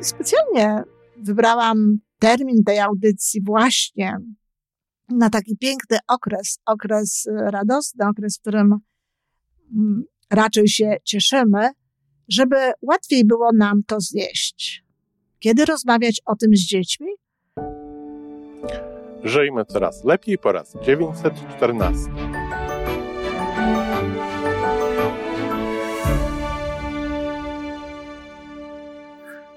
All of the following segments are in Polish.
Specjalnie wybrałam termin tej audycji właśnie na taki piękny okres, okres radosny, okres, w którym mm, raczej się cieszymy, żeby łatwiej było nam to zjeść. Kiedy rozmawiać o tym z dziećmi? Żyjmy coraz lepiej po raz 914.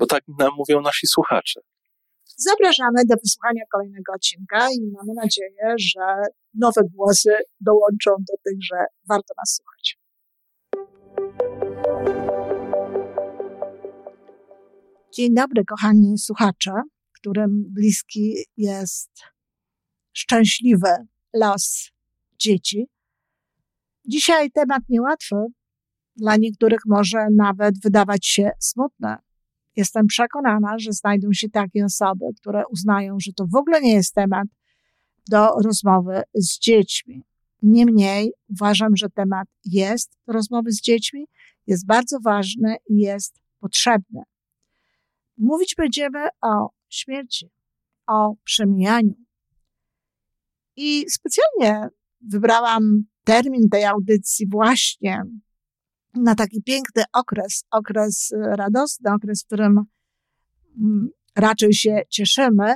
bo tak nam mówią nasi słuchacze. Zapraszamy do wysłuchania kolejnego odcinka i mamy nadzieję, że nowe głosy dołączą do tych, że warto nas słuchać. Dzień dobry, kochani słuchacze, którym bliski jest szczęśliwy los dzieci. Dzisiaj temat niełatwy, dla niektórych może nawet wydawać się smutny. Jestem przekonana, że znajdą się takie osoby, które uznają, że to w ogóle nie jest temat do rozmowy z dziećmi. Niemniej uważam, że temat jest do rozmowy z dziećmi, jest bardzo ważny i jest potrzebny. Mówić będziemy o śmierci, o przemijaniu. I specjalnie wybrałam termin tej audycji właśnie na taki piękny okres, okres radosny, okres, w którym mm, raczej się cieszymy,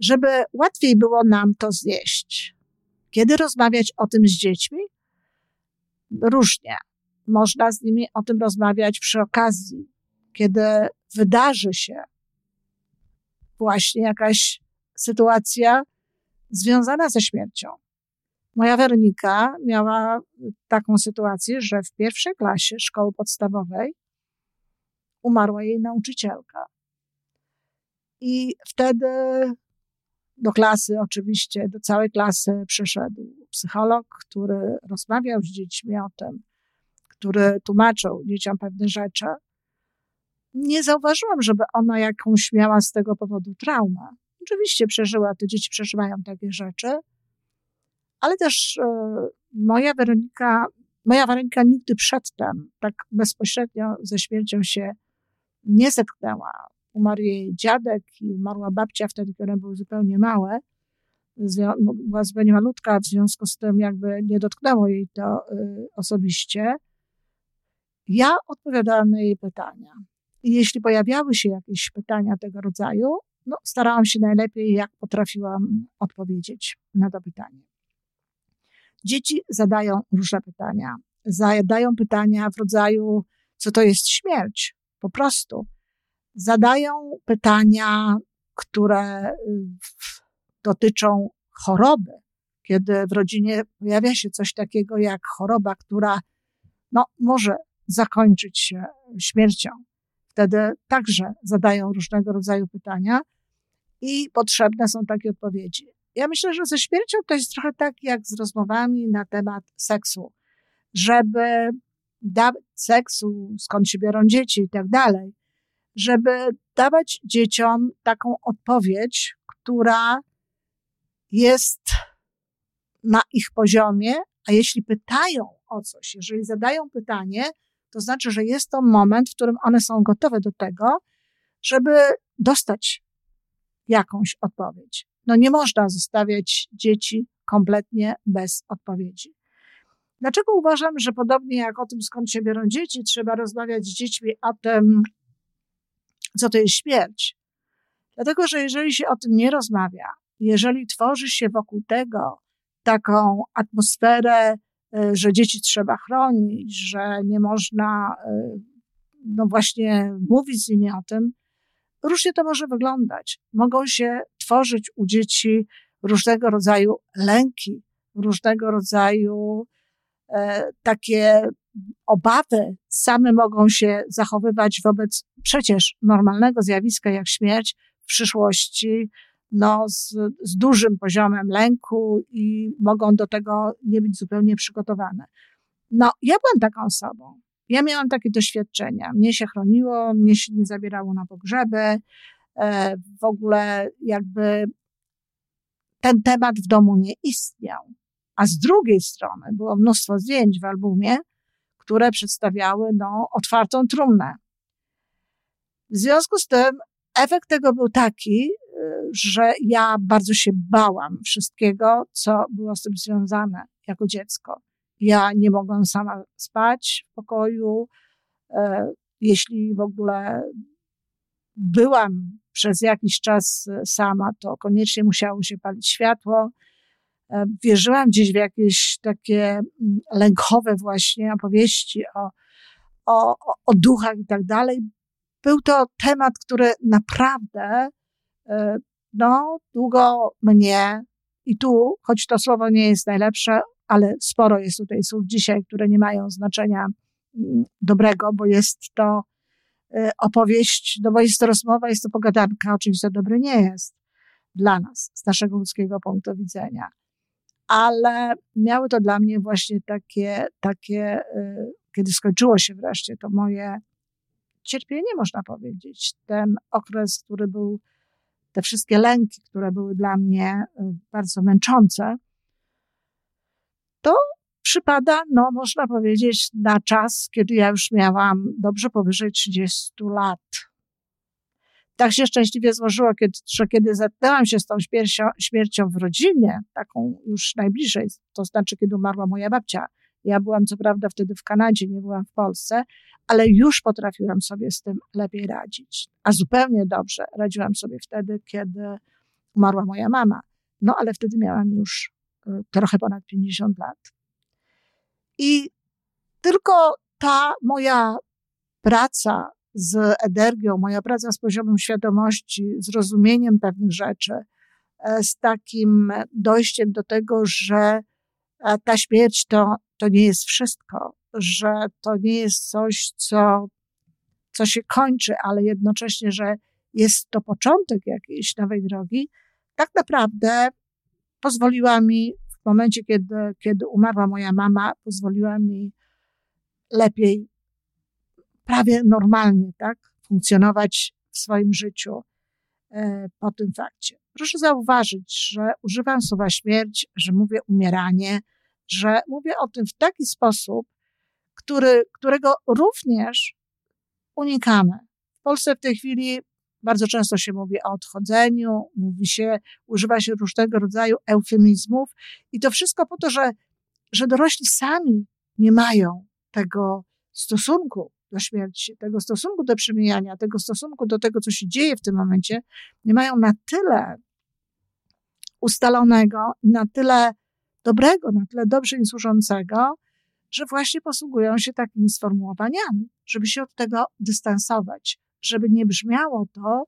żeby łatwiej było nam to zjeść. Kiedy rozmawiać o tym z dziećmi? Różnie. Można z nimi o tym rozmawiać przy okazji, kiedy wydarzy się właśnie jakaś sytuacja związana ze śmiercią. Moja Weronika miała taką sytuację, że w pierwszej klasie szkoły podstawowej umarła jej nauczycielka. I wtedy do klasy, oczywiście, do całej klasy przyszedł psycholog, który rozmawiał z dziećmi o tym, który tłumaczył dzieciom pewne rzeczy. Nie zauważyłam, żeby ona jakąś miała z tego powodu traumę. Oczywiście przeżyła, te dzieci przeżywają takie rzeczy, ale też e, moja Weronika, moja Weronika nigdy przedtem tak bezpośrednio ze śmiercią się nie zetknęła. Umarł jej dziadek i umarła babcia wtedy, kiedy one były zupełnie małe. Była zupełnie malutka, w związku z tym jakby nie dotknęło jej to y, osobiście. Ja odpowiadałam na jej pytania. I jeśli pojawiały się jakieś pytania tego rodzaju, no, starałam się najlepiej, jak potrafiłam odpowiedzieć na to pytanie. Dzieci zadają różne pytania. Zadają pytania w rodzaju, co to jest śmierć? Po prostu. Zadają pytania, które y, dotyczą choroby. Kiedy w rodzinie pojawia się coś takiego jak choroba, która no, może zakończyć się śmiercią. Wtedy także zadają różnego rodzaju pytania i potrzebne są takie odpowiedzi. Ja myślę, że ze śmiercią to jest trochę tak jak z rozmowami na temat seksu. Żeby dawać seksu, skąd się biorą dzieci i tak dalej, żeby dawać dzieciom taką odpowiedź, która jest na ich poziomie, a jeśli pytają o coś, jeżeli zadają pytanie, to znaczy, że jest to moment, w którym one są gotowe do tego, żeby dostać jakąś odpowiedź. No nie można zostawiać dzieci kompletnie bez odpowiedzi. Dlaczego uważam, że podobnie jak o tym, skąd się biorą dzieci, trzeba rozmawiać z dziećmi o tym, co to jest śmierć? Dlatego, że jeżeli się o tym nie rozmawia, jeżeli tworzy się wokół tego taką atmosferę, y, że dzieci trzeba chronić, że nie można, y, no właśnie, mówić z nimi o tym, różnie to może wyglądać. Mogą się tworzyć u dzieci różnego rodzaju lęki, różnego rodzaju e, takie obawy same mogą się zachowywać wobec przecież normalnego zjawiska jak śmierć w przyszłości, no, z, z dużym poziomem lęku i mogą do tego nie być zupełnie przygotowane. No, ja byłam taką osobą. Ja miałam takie doświadczenia. Mnie się chroniło, mnie się nie zabierało na pogrzeby. E, w ogóle jakby ten temat w domu nie istniał. A z drugiej strony było mnóstwo zdjęć w albumie, które przedstawiały no, otwartą trumnę. W związku z tym efekt tego był taki, że ja bardzo się bałam wszystkiego, co było z tym związane jako dziecko. Ja nie mogłam sama spać w pokoju. E, jeśli w ogóle byłam przez jakiś czas sama, to koniecznie musiało się palić światło. E, wierzyłam gdzieś w jakieś takie mm, lękowe właśnie opowieści o, o, o duchach i tak dalej. Był to temat, który naprawdę e, no, długo mnie i tu, choć to słowo nie jest najlepsze, ale sporo jest tutaj słów dzisiaj, które nie mają znaczenia mm, dobrego, bo jest to e, opowieść, no bo jest to rozmowa, jest to pogadanka, oczywiście dobre nie jest dla nas, z naszego ludzkiego punktu widzenia. Ale miały to dla mnie właśnie takie, takie, e, kiedy skończyło się wreszcie to moje cierpienie, można powiedzieć, ten okres, który był te wszystkie lęki, które były dla mnie y, bardzo męczące, to przypada, no można powiedzieć, na czas, kiedy ja już miałam dobrze powyżej 30 lat. Tak się szczęśliwie złożyło, kiedy, że kiedy zetknęłam się z tą śmiercią, śmiercią w rodzinie, taką już najbliżej, to znaczy kiedy umarła moja babcia, ja byłam co prawda wtedy w Kanadzie, nie byłam w Polsce, ale już potrafiłam sobie z tym lepiej radzić. A zupełnie dobrze radziłam sobie wtedy, kiedy umarła moja mama. No ale wtedy miałam już y, trochę ponad 50 lat. I tylko ta moja praca z energią, moja praca z poziomem świadomości, z rozumieniem pewnych rzeczy, e, z takim dojściem do tego, że e, ta śmierć to, to nie jest wszystko, że to nie jest coś, co, co się kończy, ale jednocześnie, że jest to początek jakiejś nowej drogi, tak naprawdę pozwoliła mi w momencie, kiedy, kiedy umarła moja mama, pozwoliła mi lepiej, prawie normalnie, tak, funkcjonować w swoim życiu e, po tym fakcie. Proszę zauważyć, że używam słowa śmierć, że mówię umieranie, że mówię o tym w taki sposób, który, którego również unikamy. W Polsce w tej chwili bardzo często się mówi o odchodzeniu, mówi się, używa się różnego rodzaju eufemizmów i to wszystko po to, że, że dorośli sami nie mają tego stosunku do śmierci, tego stosunku do przemijania, tego stosunku do tego, co się dzieje w tym momencie, nie mają na tyle ustalonego, na tyle dobrego, na tyle dobrze im służącego, że właśnie posługują się takimi sformułowaniami, żeby się od tego dystansować, żeby nie brzmiało to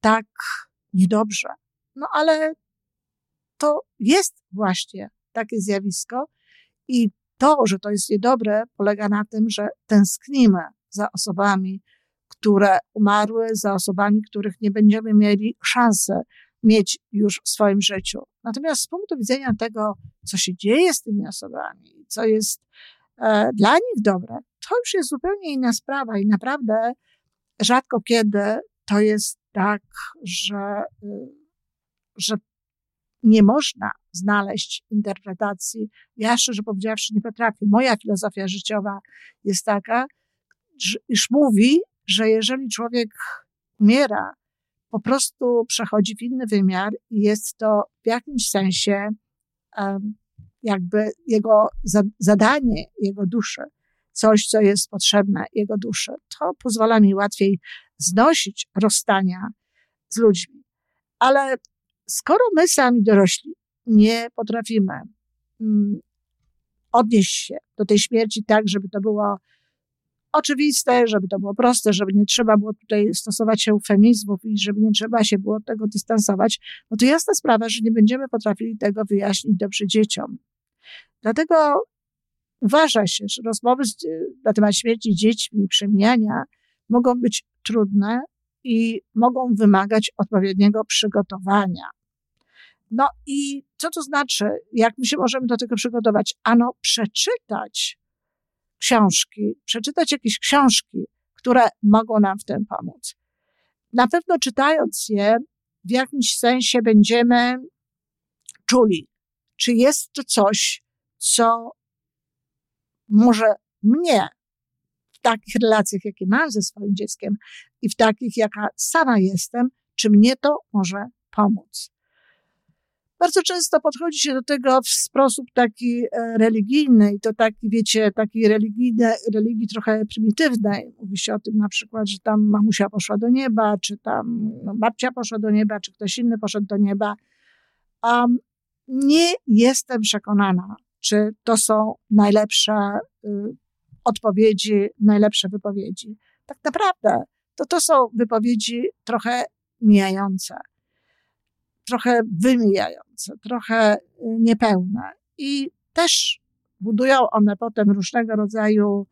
tak niedobrze. No ale to jest właśnie takie zjawisko i to, że to jest niedobre, polega na tym, że tęsknimy za osobami, które umarły, za osobami, których nie będziemy mieli szansy mieć już w swoim życiu. Natomiast z punktu widzenia tego, co się dzieje z tymi osobami, co jest e, dla nich dobre, to już jest zupełnie inna sprawa i naprawdę rzadko kiedy to jest tak, że, y, że nie można znaleźć interpretacji. Ja szczerze powiedziawszy nie potrafię. Moja filozofia życiowa jest taka, iż mówi, że jeżeli człowiek umiera, po prostu przechodzi w inny wymiar i jest to w jakimś sensie jakby jego zadanie, jego duszy, coś, co jest potrzebne jego duszy. To pozwala mi łatwiej znosić rozstania z ludźmi. Ale skoro my sami dorośli nie potrafimy mm, odnieść się do tej śmierci tak, żeby to było oczywiste, żeby to było proste, żeby nie trzeba było tutaj stosować eufemizmów i żeby nie trzeba się było tego dystansować, no to jasna sprawa, że nie będziemy potrafili tego wyjaśnić dobrze dzieciom. Dlatego uważa się, że rozmowy na temat śmierci dziećmi i przemijania mogą być trudne i mogą wymagać odpowiedniego przygotowania. No i co to znaczy? Jak my się możemy do tego przygotować? Ano, przeczytać książki, przeczytać jakieś książki, które mogą nam w tym pomóc. Na pewno czytając je, w jakimś sensie będziemy czuli, czy jest to coś, co może mnie w takich relacjach, jakie mam ze swoim dzieckiem i w takich, jaka sama jestem, czy mnie to może pomóc. Bardzo często podchodzi się do tego w sposób taki e, religijny i to taki, wiecie, taki religijny, religii trochę prymitywnej. Mówi się o tym na przykład, że tam mamusia poszła do nieba, czy tam no, babcia poszła do nieba, czy ktoś inny poszedł do nieba. Um, nie jestem przekonana, czy to są najlepsze y, odpowiedzi, najlepsze wypowiedzi. Tak naprawdę to to są wypowiedzi trochę mijające trochę wymijające, trochę y, niepełne. I też budują one potem różnego rodzaju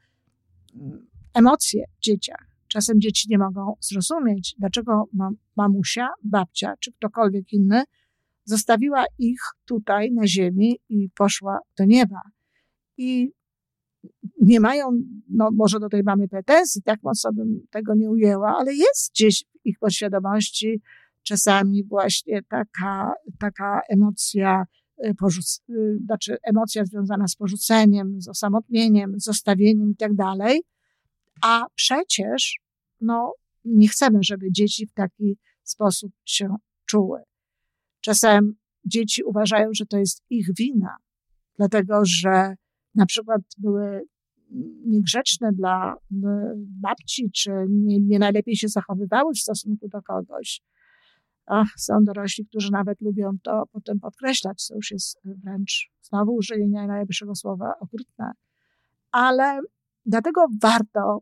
mm, emocje w dzieciach. Czasem dzieci nie mogą zrozumieć, dlaczego mamusia, babcia czy ktokolwiek inny zostawiła ich tutaj na ziemi i poszła do nieba. I nie mają, no może do tej mamy pretensji, tak mocno bym tego nie ujęła, ale jest gdzieś w ich podświadomości czasami właśnie taka, taka emocja, y, porzuc, y, znaczy emocja związana z porzuceniem, z osamotnieniem, z zostawieniem i tak dalej. A przecież, no, nie chcemy, żeby dzieci w taki sposób się czuły. Czasem dzieci uważają, że to jest ich wina, dlatego że na przykład były niegrzeczne dla babci, czy nie, nie najlepiej się zachowywały w stosunku do kogoś. Ach, są dorośli, którzy nawet lubią to potem podkreślać, co już jest wręcz znowu użyję najlepszego słowa okrutne. Ale dlatego warto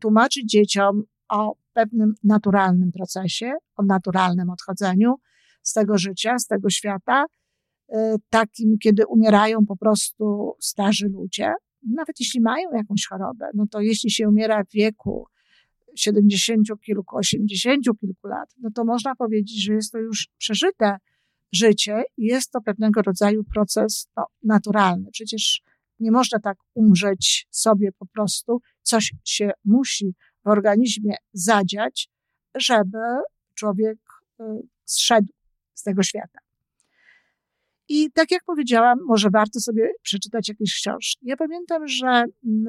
tłumaczyć dzieciom o pewnym naturalnym procesie, o naturalnym odchodzeniu z tego życia, z tego świata, y, takim, kiedy umierają po prostu starzy ludzie, nawet jeśli mają jakąś chorobę, no to jeśli się umiera w wieku 70 kilku, 80 kilku lat, no to można powiedzieć, że jest to już przeżyte życie i jest to pewnego rodzaju proces no, naturalny. Przecież nie można tak umrzeć sobie po prostu. Coś się musi w organizmie zadziać, żeby człowiek y, zszedł z tego świata. I tak jak powiedziałam, może warto sobie przeczytać jakieś książki. Ja pamiętam, że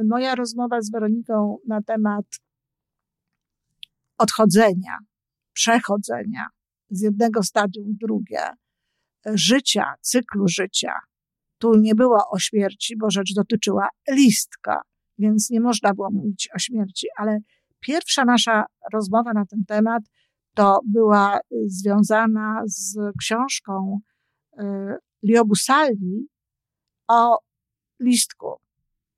moja rozmowa z Weroniką na temat odchodzenia, przechodzenia z jednego stadium w drugie, życia, cyklu życia. Tu nie było o śmierci, bo rzecz dotyczyła listka, więc nie można było mówić o śmierci, ale pierwsza nasza rozmowa na ten temat to była związana z książką y, Liobusali o listku,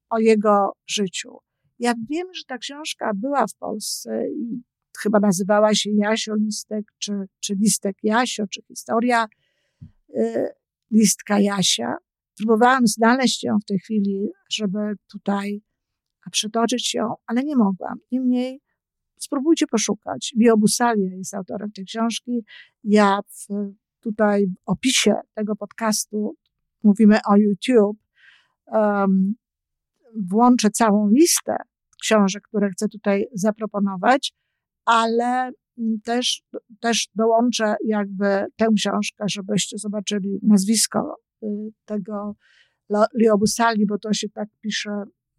o jego życiu. Ja wiem, że ta książka była w Polsce i chyba nazywała się Jasio Listek, czy, czy Listek Jasio, czy historia y, Listka Jasia. Próbowałam znaleźć ją w tej chwili, żeby tutaj przytoczyć ją, ale nie mogłam. Niemniej spróbujcie poszukać. Leo Busalia jest autorem tej książki. Ja w, tutaj w opisie tego podcastu, mówimy o YouTube, um, włączę całą listę książek, które chcę tutaj zaproponować ale też, też dołączę jakby tę książkę, żebyście zobaczyli nazwisko y, tego Leo Busali, bo to się tak pisze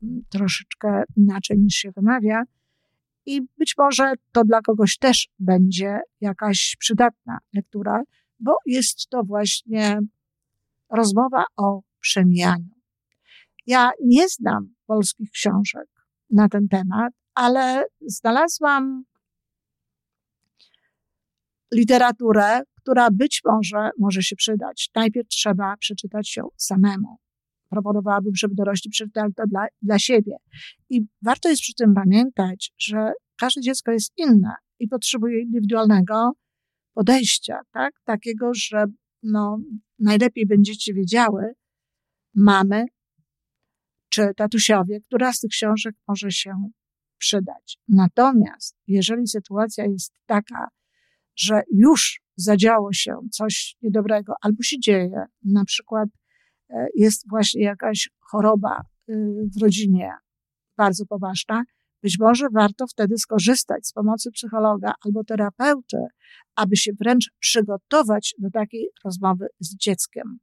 mm, troszeczkę inaczej niż się wymawia. I być może to dla kogoś też będzie jakaś przydatna lektura, bo jest to właśnie rozmowa o przemijaniu. Ja nie znam polskich książek na ten temat, ale znalazłam literaturę, która być może może się przydać. Najpierw trzeba przeczytać ją samemu. Proponowałabym, żeby dorośli przeczytali to dla, dla siebie. I warto jest przy tym pamiętać, że każde dziecko jest inne i potrzebuje indywidualnego podejścia, tak? Takiego, że no, najlepiej będziecie wiedziały, mamy, czy tatusiowie, która z tych książek może się przydać. Natomiast jeżeli sytuacja jest taka, że już zadziało się coś niedobrego albo się dzieje, na przykład jest właśnie jakaś choroba y, w rodzinie bardzo poważna, być może warto wtedy skorzystać z pomocy psychologa albo terapeuty, aby się wręcz przygotować do takiej rozmowy z dzieckiem,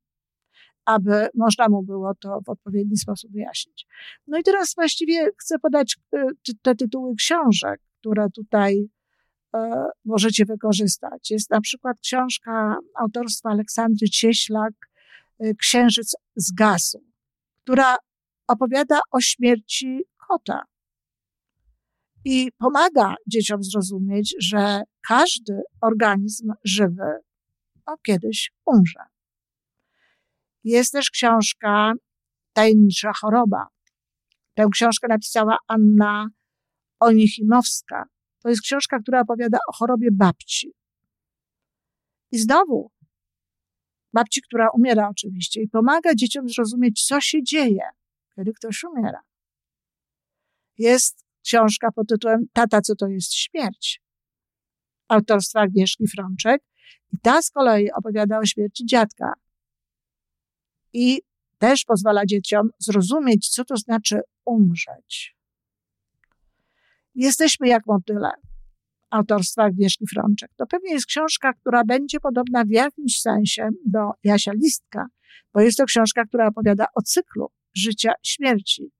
aby można mu było to w odpowiedni sposób wyjaśnić. No i teraz właściwie chcę podać y, te tytuły książek, które tutaj e, możecie wykorzystać. Jest na przykład książka autorstwa Aleksandry Cieślak, Księżyc z gazu, która opowiada o śmierci kota i pomaga dzieciom zrozumieć, że każdy organizm żywy o kiedyś umrze. Jest też książka Tajemnicza choroba. Tę książkę napisała Anna Onichimowska. To jest książka, która opowiada o chorobie babci. I znowu, babci, która umiera oczywiście, i pomaga dzieciom zrozumieć, co się dzieje, kiedy ktoś umiera. Jest książka pod tytułem Tata, co to jest śmierć? Autorstwa Agnieszki Frączek. I ta z kolei opowiada o śmierci dziadka. I też pozwala dzieciom zrozumieć, co to znaczy umrzeć. Jesteśmy jak motyle. Autorstwa Agnieszki Frączek. To pewnie jest książka, która będzie podobna w jakimś sensie do Jasia Listka, bo jest to książka, która opowiada o cyklu życia, śmierci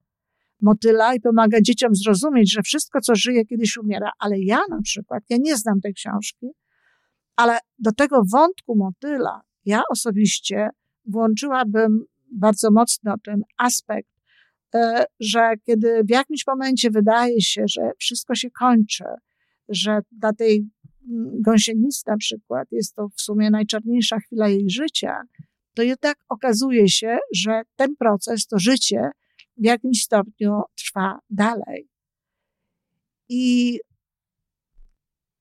motyla i pomaga dzieciom zrozumieć, że wszystko, co żyje, kiedyś umiera. Ale ja na przykład, ja nie znam tej książki, ale do tego wątku motyla ja osobiście włączyłabym bardzo mocno ten aspekt, e, że kiedy w jakimś momencie wydaje się, że wszystko się kończy, że dla tej mm, gąsienicy na przykład jest to w sumie najczarniejsza chwila jej życia, to jednak okazuje się, że ten proces, to życie w jakimś stopniu trwa dalej. I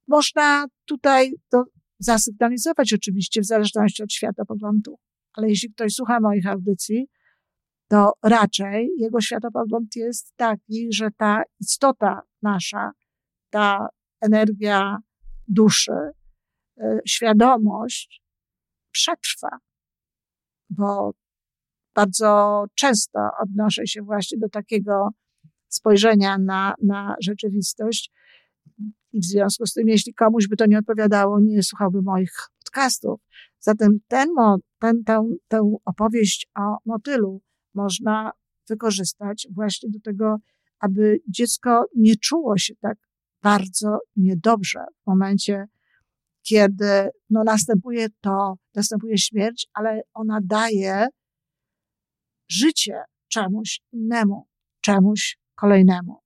można tutaj to zasygnalizować oczywiście w zależności od światopoglądu, ale jeśli ktoś słucha moich audycji, to raczej jego światopogląd jest taki, że ta istota nasza, ta energia duszy, e, świadomość przetrwa, bo bardzo często odnoszę się właśnie do takiego spojrzenia na, na rzeczywistość. I w związku z tym, jeśli komuś by to nie odpowiadało, nie słuchałby moich podcastów. Zatem ten, ten, tę, tę opowieść o motylu można wykorzystać właśnie do tego, aby dziecko nie czuło się tak bardzo niedobrze w momencie, kiedy no, następuje to, następuje śmierć, ale ona daje życie czemuś innemu, czemuś kolejnemu.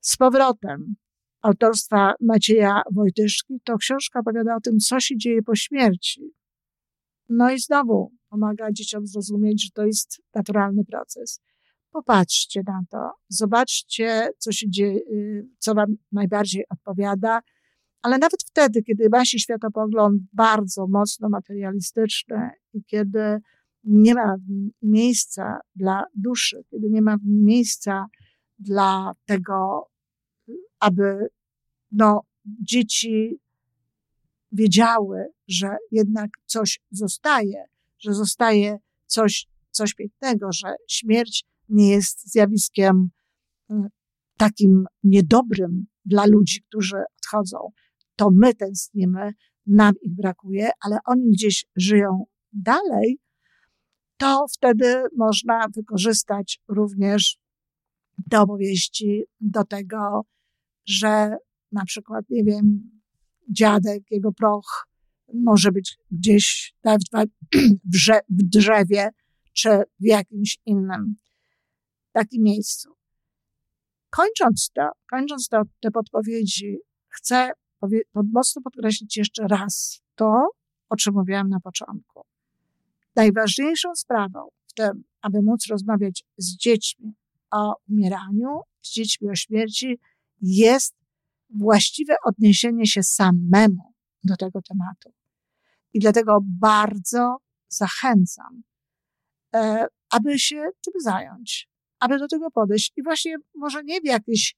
Z powrotem autorstwa Macieja Wojtyszki to książka opowiada o tym, co się dzieje po śmierci. No i znowu pomaga dzieciom zrozumieć, że to jest naturalny proces. Popatrzcie na to, zobaczcie, co się dzieje, co wam najbardziej odpowiada, ale nawet wtedy, kiedy wasi światopogląd bardzo mocno materialistyczny i kiedy nie ma miejsca dla duszy, kiedy nie ma miejsca dla tego, aby no, dzieci wiedziały, że jednak coś zostaje, że zostaje coś, coś pięknego, że śmierć nie jest zjawiskiem e, takim niedobrym dla ludzi, którzy odchodzą. To my tęsknimy, nam ich brakuje, ale oni gdzieś żyją dalej to wtedy można wykorzystać również te opowieści do tego, że na przykład, nie wiem, dziadek, jego proch może być gdzieś w drzewie czy w jakimś innym takim miejscu. Kończąc to, kończąc to, te podpowiedzi, chcę mocno podkreślić jeszcze raz to, o czym mówiłam na początku. Najważniejszą sprawą w tym, aby móc rozmawiać z dziećmi o umieraniu, z dziećmi o śmierci, jest właściwe odniesienie się samemu do tego tematu. I dlatego bardzo zachęcam, e, aby się tym zająć, aby do tego podejść. I właśnie może nie w jakieś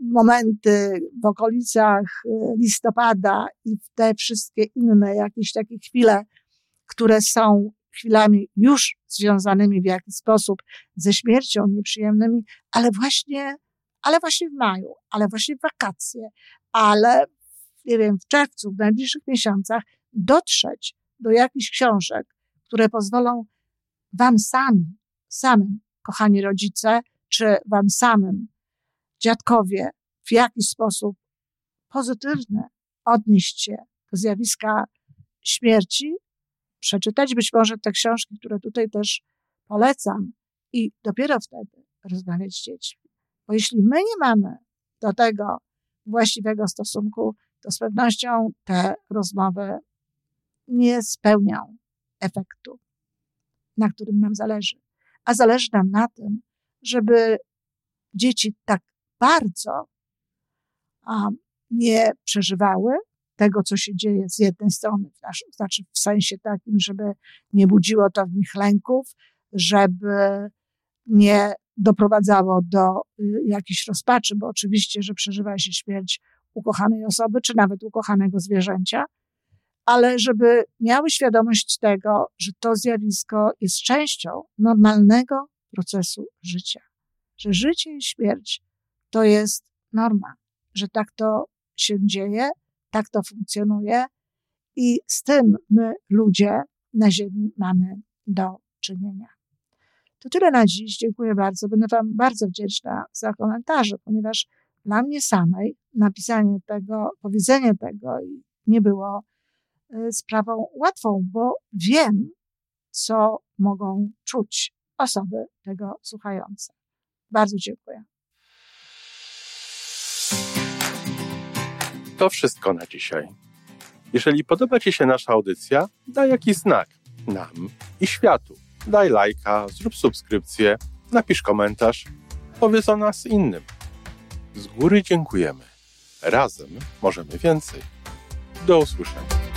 momenty w okolicach y, listopada i w te wszystkie inne jakieś takie chwile, które są chwilami już związanymi w jakiś sposób ze śmiercią, nieprzyjemnymi, ale właśnie, ale właśnie w maju, ale właśnie w wakacje, ale nie wiem, w czerwcu, w najbliższych miesiącach dotrzeć do jakichś książek, które pozwolą wam sami, samym, kochani rodzice, czy wam samym, dziadkowie, w jakiś sposób pozytywny odnieść się do zjawiska śmierci, przeczytać być może te książki, które tutaj też polecam i dopiero wtedy rozmawiać z dziećmi. Bo jeśli my nie mamy do tego właściwego stosunku, to z pewnością te rozmowy nie spełnią efektu, na którym nam zależy. A zależy nam na tym, żeby dzieci tak bardzo a, nie przeżywały tego, co się dzieje z jednej strony, znaczy w sensie takim, żeby nie budziło to w nich lęków, żeby nie doprowadzało do y, jakiejś rozpaczy, bo oczywiście, że przeżywa się śmierć ukochanej osoby, czy nawet ukochanego zwierzęcia, ale żeby miały świadomość tego, że to zjawisko jest częścią normalnego procesu życia. Że życie i śmierć to jest norma, że tak to się dzieje, tak to funkcjonuje i z tym my, ludzie na Ziemi, mamy do czynienia. To tyle na dziś. Dziękuję bardzo. Będę Wam bardzo wdzięczna za komentarze, ponieważ dla mnie samej napisanie tego, powiedzenie tego nie było sprawą łatwą, bo wiem, co mogą czuć osoby tego słuchające. Bardzo dziękuję. To wszystko na dzisiaj. Jeżeli podoba Ci się nasza audycja, daj jakiś znak nam i światu. Daj lajka, zrób subskrypcję, napisz komentarz, powiedz o nas innym. Z góry dziękujemy. Razem możemy więcej. Do usłyszenia.